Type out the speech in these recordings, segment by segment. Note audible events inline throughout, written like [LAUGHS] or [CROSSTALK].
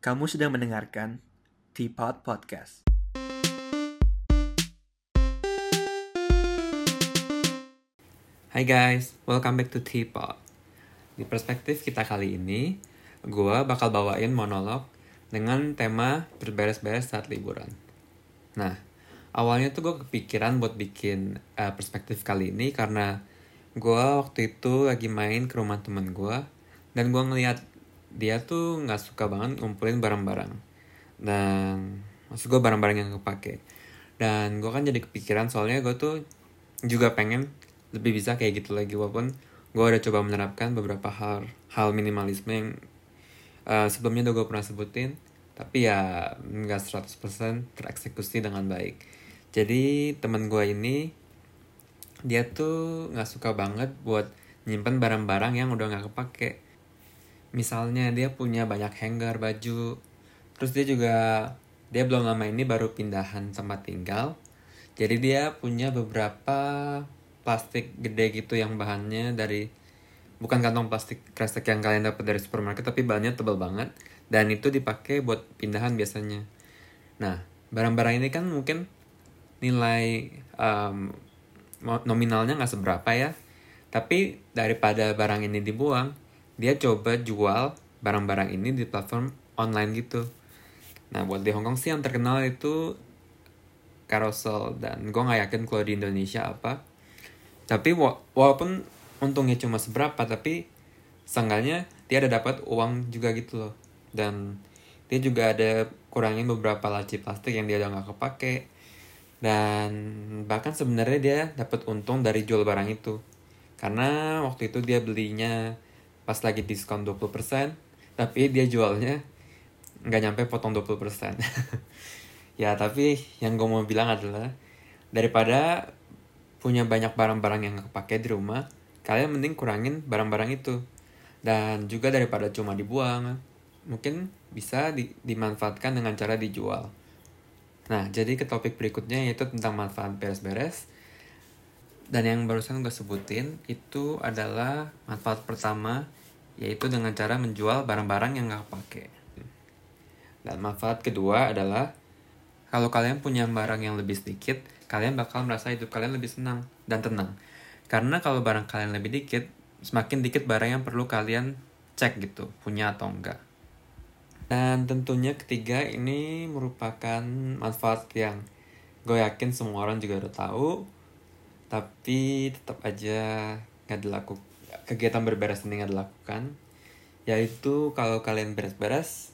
Kamu sedang mendengarkan Teapot Podcast. Hai guys, welcome back to Teapot. Di perspektif kita kali ini, gue bakal bawain monolog dengan tema berberes-beres saat liburan. Nah, awalnya tuh gue kepikiran buat bikin uh, perspektif kali ini karena gue waktu itu lagi main ke rumah temen gue dan gue ngeliat dia tuh nggak suka banget ngumpulin barang-barang. Dan maksud gue barang-barang yang kepake dan gue kan jadi kepikiran soalnya gue tuh juga pengen lebih bisa kayak gitu lagi walaupun gue udah coba menerapkan beberapa hal hal minimalisme yang uh, sebelumnya udah gue pernah sebutin tapi ya nggak 100% tereksekusi dengan baik. Jadi teman gue ini dia tuh nggak suka banget buat nyimpen barang-barang yang udah nggak kepake misalnya dia punya banyak hanger baju. Terus dia juga dia belum lama ini baru pindahan tempat tinggal. Jadi dia punya beberapa plastik gede gitu yang bahannya dari bukan kantong plastik kresek yang kalian dapat dari supermarket tapi bahannya tebal banget. Dan itu dipakai buat pindahan biasanya. Nah barang-barang ini kan mungkin nilai um, nominalnya nggak seberapa ya. Tapi daripada barang ini dibuang dia coba jual barang-barang ini di platform online gitu. Nah buat di Hongkong sih yang terkenal itu Carousel dan gue nggak yakin kalau di Indonesia apa. Tapi walaupun untungnya cuma seberapa tapi seenggaknya dia ada dapat uang juga gitu loh. Dan dia juga ada kurangin beberapa laci plastik yang dia udah nggak kepake. Dan bahkan sebenarnya dia dapat untung dari jual barang itu. Karena waktu itu dia belinya pas lagi diskon 20% tapi dia jualnya nggak nyampe potong 20% [LAUGHS] ya tapi yang gue mau bilang adalah daripada punya banyak barang-barang yang kepake di rumah kalian mending kurangin barang-barang itu. Dan juga daripada cuma dibuang mungkin bisa di, dimanfaatkan dengan cara dijual. Nah jadi ke topik berikutnya yaitu tentang manfaat beres-beres dan yang barusan gue sebutin itu adalah manfaat pertama yaitu dengan cara menjual barang-barang yang nggak pakai. Dan manfaat kedua adalah kalau kalian punya barang yang lebih sedikit, kalian bakal merasa hidup kalian lebih senang dan tenang. Karena kalau barang kalian lebih dikit, semakin dikit barang yang perlu kalian cek gitu, punya atau enggak. Dan tentunya ketiga ini merupakan manfaat yang gue yakin semua orang juga udah tahu, tapi tetap aja nggak dilakukan kegiatan berberes ini dilakukan. Yaitu kalau kalian beres-beres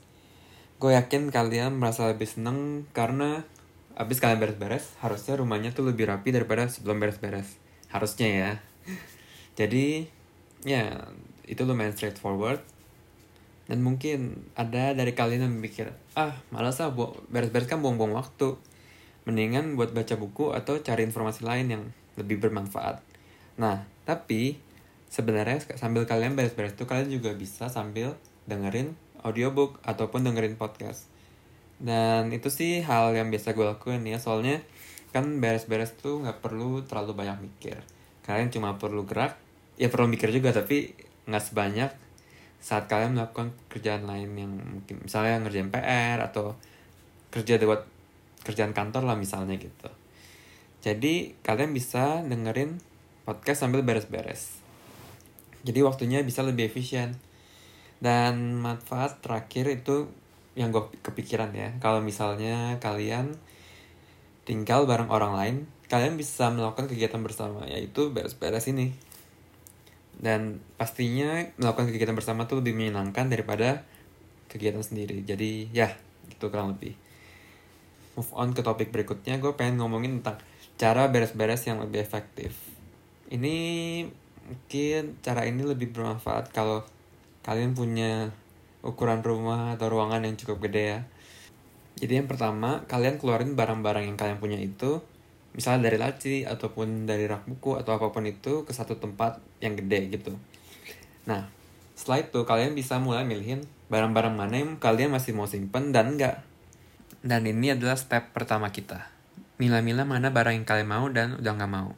gue yakin kalian merasa lebih seneng karena abis kalian beres-beres harusnya rumahnya tuh lebih rapi daripada sebelum beres-beres. Harusnya ya. [LAUGHS] Jadi ya itu lumayan straightforward. Dan mungkin ada dari kalian yang mikir ah malas ah beres-beres kan buang-buang waktu. Mendingan buat baca buku atau cari informasi lain yang lebih bermanfaat. Nah tapi sebenarnya sambil kalian beres-beres itu kalian juga bisa sambil dengerin audiobook ataupun dengerin podcast. Dan itu sih hal yang biasa gue lakuin ya soalnya kan beres-beres tuh nggak perlu terlalu banyak mikir. Kalian cuma perlu gerak ya perlu mikir juga tapi nggak sebanyak saat kalian melakukan kerjaan lain yang mungkin misalnya ngerjain PR atau kerja buat kerjaan kantor lah misalnya gitu jadi kalian bisa dengerin podcast sambil beres-beres. Jadi waktunya bisa lebih efisien. Dan manfaat terakhir itu yang gue kepikiran ya. Kalau misalnya kalian tinggal bareng orang lain kalian bisa melakukan kegiatan bersama yaitu beres-beres ini. Dan pastinya melakukan kegiatan bersama tuh lebih menyenangkan daripada kegiatan sendiri. Jadi ya itu kurang lebih. Move on ke topik berikutnya gue pengen ngomongin tentang cara beres-beres yang lebih efektif ini mungkin cara ini lebih bermanfaat kalau kalian punya ukuran rumah atau ruangan yang cukup gede ya. Jadi yang pertama, kalian keluarin barang-barang yang kalian punya itu, misalnya dari laci ataupun dari rak buku atau apa pun itu ke satu tempat yang gede gitu. Nah, setelah itu kalian bisa mulai milihin barang-barang mana yang kalian masih mau simpen dan enggak. Dan ini adalah step pertama kita. Milah-milah mana barang yang kalian mau dan udah nggak mau.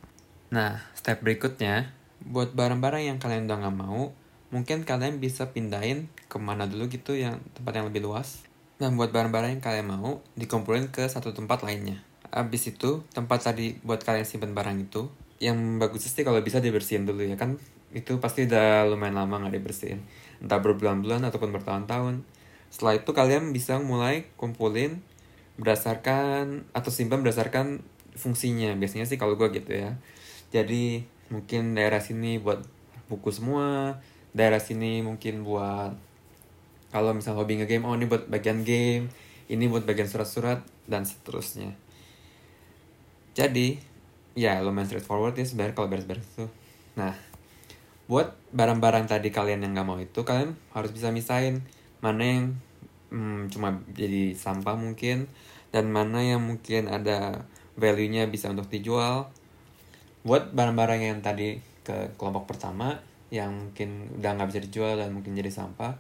Nah, step berikutnya, buat barang-barang yang kalian udah nggak mau mungkin kalian bisa pindahin ke mana dulu gitu yang tempat yang lebih luas Dan buat barang-barang yang kalian mau, dikumpulin ke satu tempat lainnya. Abis itu, tempat tadi buat kalian simpan barang itu, yang bagus sih kalau bisa dibersihin dulu ya kan. Itu pasti udah lumayan lama nggak dibersihin. Entah berbulan-bulan ataupun bertahun-tahun. Setelah itu kalian bisa mulai kumpulin berdasarkan atau simpan berdasarkan fungsinya. Biasanya sih kalau gue gitu ya. Jadi mungkin daerah sini buat buku semua, daerah sini mungkin buat kalau misal hobi ngegame oh ini buat bagian game ini buat bagian surat-surat dan seterusnya jadi ya lumayan straightforward ya sebenarnya kalau beres-beres itu nah buat barang-barang tadi kalian yang nggak mau itu kalian harus bisa misahin mana yang hmm, cuma jadi sampah mungkin dan mana yang mungkin ada value-nya bisa untuk dijual buat barang-barang yang tadi ke kelompok pertama yang mungkin udah nggak bisa dijual dan mungkin jadi sampah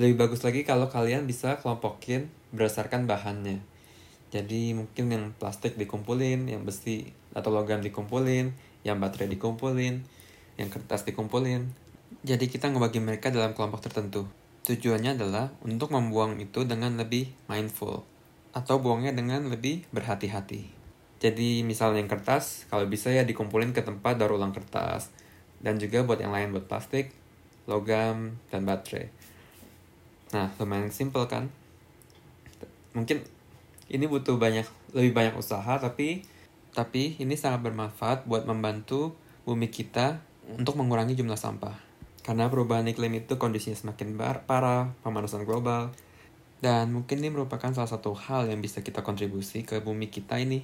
lebih bagus lagi kalau kalian bisa kelompokin berdasarkan bahannya. Jadi mungkin yang plastik dikumpulin, yang besi atau logam dikumpulin, yang baterai dikumpulin, yang kertas dikumpulin. Jadi kita ngebagi mereka dalam kelompok tertentu. Tujuannya adalah untuk membuang itu dengan lebih mindful atau buangnya dengan lebih berhati-hati. Jadi misalnya yang kertas, kalau bisa ya dikumpulin ke tempat daur ulang kertas. Dan juga buat yang lain buat plastik, logam, dan baterai. Nah, lumayan simple kan? Mungkin ini butuh banyak lebih banyak usaha tapi tapi ini sangat bermanfaat buat membantu bumi kita untuk mengurangi jumlah sampah. Karena perubahan iklim itu kondisinya semakin parah, pemanasan global, dan mungkin ini merupakan salah satu hal yang bisa kita kontribusi ke bumi kita ini.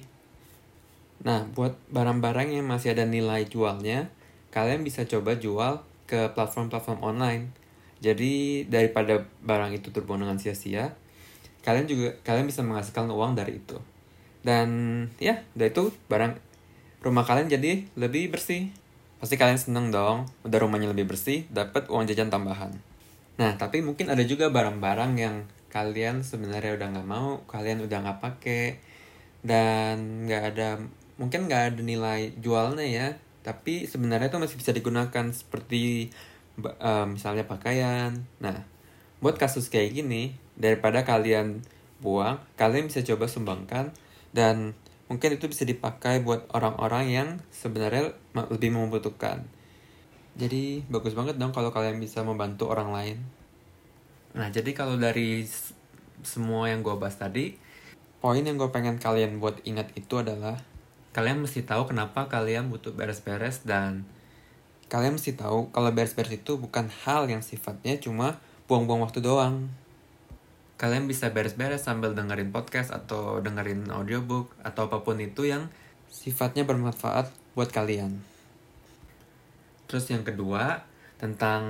Nah, buat barang-barang yang masih ada nilai jualnya, kalian bisa coba jual ke platform-platform online jadi daripada barang itu terbuang dengan sia-sia, kalian juga kalian bisa menghasilkan uang dari itu. Dan ya, dari itu barang rumah kalian jadi lebih bersih. Pasti kalian seneng dong, udah rumahnya lebih bersih, dapat uang jajan tambahan. Nah, tapi mungkin ada juga barang-barang yang kalian sebenarnya udah nggak mau, kalian udah nggak pakai, dan nggak ada mungkin nggak ada nilai jualnya ya, tapi sebenarnya itu masih bisa digunakan seperti uh, misalnya pakaian. Nah, buat kasus kayak gini, daripada kalian buang, kalian bisa coba sumbangkan dan mungkin itu bisa dipakai buat orang-orang yang sebenarnya lebih membutuhkan. Jadi bagus banget dong kalau kalian bisa membantu orang lain. Nah, jadi kalau dari semua yang gue bahas tadi, poin yang gue pengen kalian buat ingat itu adalah kalian mesti tahu kenapa kalian butuh beres-beres dan kalian mesti tahu kalau beres-beres itu bukan hal yang sifatnya cuma buang-buang waktu doang. Kalian bisa beres-beres sambil dengerin podcast atau dengerin audiobook atau apa pun itu yang sifatnya bermanfaat buat kalian. Terus yang kedua, tentang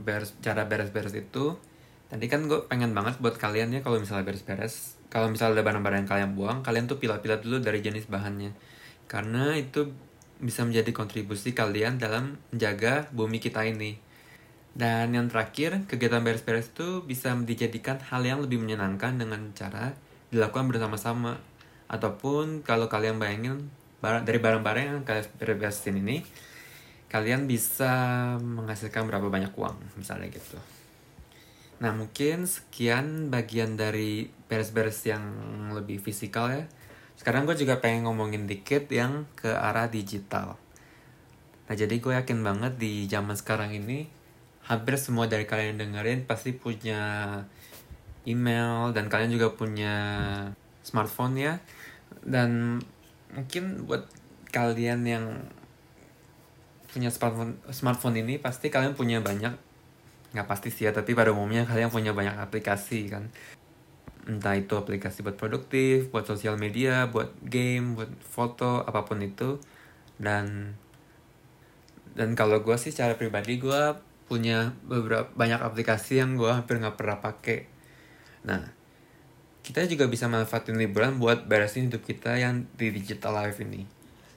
beres, cara beres-beres itu, tadi kan gue pengen banget buat kalian ya kalau misalnya beres-beres, kalau misalnya ada barang-barang yang kalian buang, kalian tuh pilih-pilih dulu dari jenis bahannya. Karena itu bisa menjadi kontribusi kalian dalam menjaga bumi kita ini. Dan yang terakhir, kegiatan beres-beres itu bisa dijadikan hal yang lebih menyenangkan dengan cara dilakukan bersama-sama. Ataupun kalau kalian bayangin dari barang-barang yang kalian beresin ini, kalian bisa menghasilkan berapa banyak uang, misalnya gitu. Nah mungkin sekian bagian dari beres-beres yang lebih fisikal ya. Sekarang gue juga pengen ngomongin dikit yang ke arah digital. Nah jadi gue yakin banget di zaman sekarang ini hampir semua dari kalian yang dengerin pasti punya email dan kalian juga punya smartphone ya. Dan mungkin buat kalian yang punya smartphone smartphone ini pasti kalian punya banyak nggak pasti sih ya tapi pada umumnya kalian punya banyak aplikasi kan entah itu aplikasi buat produktif, buat sosial media, buat game, buat foto, apa pun itu. Dan dan kalau gue sih secara pribadi gue punya beberapa banyak aplikasi yang gue hampir nggak pernah pakai. Nah, kita juga bisa manfaatin liburan buat beresin hidup kita yang di digital life ini.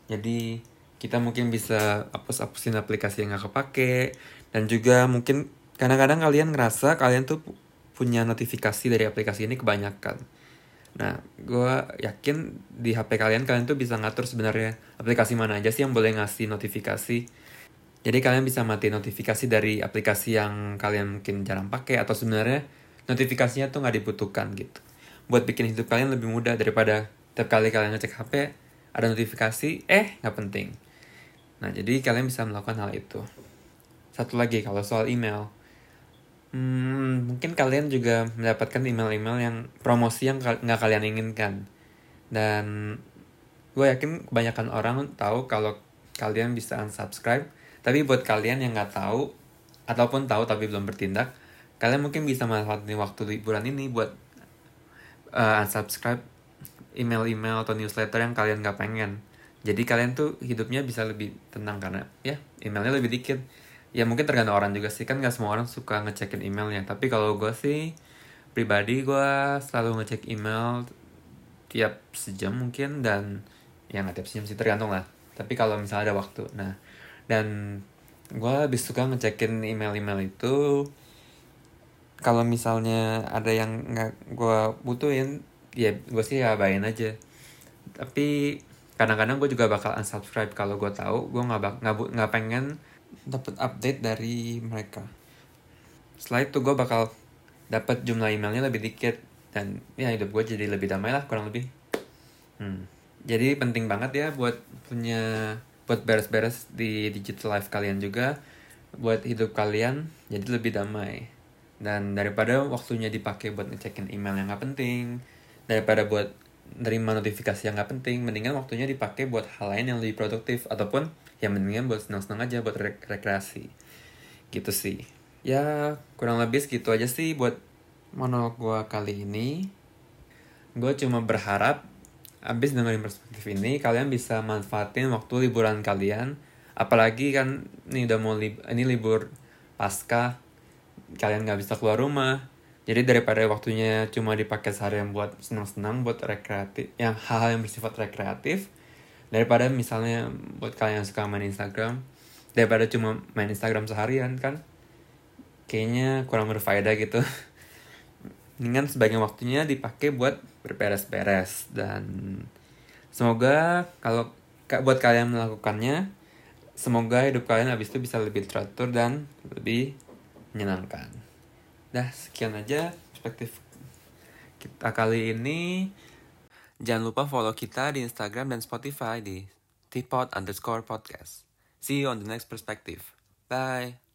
Jadi kita mungkin bisa hapus-hapusin aplikasi yang gak kepake dan juga mungkin kadang-kadang kalian ngerasa kalian tuh punya notifikasi dari aplikasi ini kebanyakan. Nah, gue yakin di HP kalian kalian tuh bisa ngatur sebenarnya aplikasi mana aja sih yang boleh ngasih notifikasi. Jadi kalian bisa mati notifikasi dari aplikasi yang kalian mungkin jarang pakai atau sebenarnya notifikasinya tuh nggak dibutuhkan gitu. buat bikin hidup kalian lebih mudah daripada tiap kali kalian ngecek HP ada notifikasi eh nggak penting. Nah jadi kalian bisa melakukan hal itu. Satu lagi kalau soal email. Hmm, mungkin kalian juga mendapatkan email-email yang promosi yang nggak kalian inginkan. Dan gue yakin kebanyakan orang tahu kalau kalian bisa unsubscribe tapi buat kalian yang nggak tahu ataupun tahu tapi belum bertindak kalian mungkin bisa manfaatin waktu liburan ini buat uh, unsubscribe email-email atau newsletter yang kalian nggak pengen. Jadi kalian tuh hidupnya bisa lebih tenang karena ya emailnya lebih dikit. Ya mungkin tergantung orang juga sih. Kan nggak semua orang suka ngecekin emailnya. Tapi kalau gue sih pribadi gue selalu ngecek email tiap sejam mungkin dan ya nggak tiap sejam sih tergantung lah. Tapi kalau misalnya ada waktu. Nah dan gue lebih suka ngecekin email-email itu kalau misalnya ada yang nggak gue butuhin ya gue sih ya bayin aja. Tapi kadang-kadang gue juga bakal unsubscribe kalau gue tahu gue nggak nggak nggak pengen dapat update dari mereka. Setelah itu gue bakal dapat jumlah emailnya lebih dikit dan ya hidup gue jadi lebih damai lah kurang lebih. Hmm. jadi penting banget ya buat punya buat beres-beres di digital life kalian juga buat hidup kalian jadi lebih damai. Dan daripada waktunya dipakai buat ngecekin email yang nggak penting daripada buat nerima notifikasi yang nggak penting mendingan waktunya dipakai buat hal lain yang lebih produktif ataupun yang mendingan buat senang-senang aja buat rek- rekreasi. Gitu sih. Ya kurang lebih segitu aja sih buat monolog gue kali ini. Gue cuma berharap abis dengerin perspektif ini kalian bisa manfaatin waktu liburan kalian. Apalagi kan ini udah mau lib ini libur pasca kalian nggak bisa keluar rumah. Jadi daripada waktunya cuma dipakai seharian buat senang-senang buat rekreatif yang hal-hal yang bersifat rekreatif daripada misalnya buat kalian yang suka main Instagram daripada cuma main Instagram seharian kan kayaknya kurang berfaedah gitu [LAUGHS] Mendingan sebagian waktunya dipakai buat berberes-beres dan semoga kalau ka- buat kalian melakukannya semoga hidup kalian habis itu bisa lebih teratur dan lebih menyenangkan. Dah sekian aja perspektif kita kali ini. Jangan lupa follow kita di Instagram dan Spotify di teapot underscore podcast. See you on the next perspective. Bye.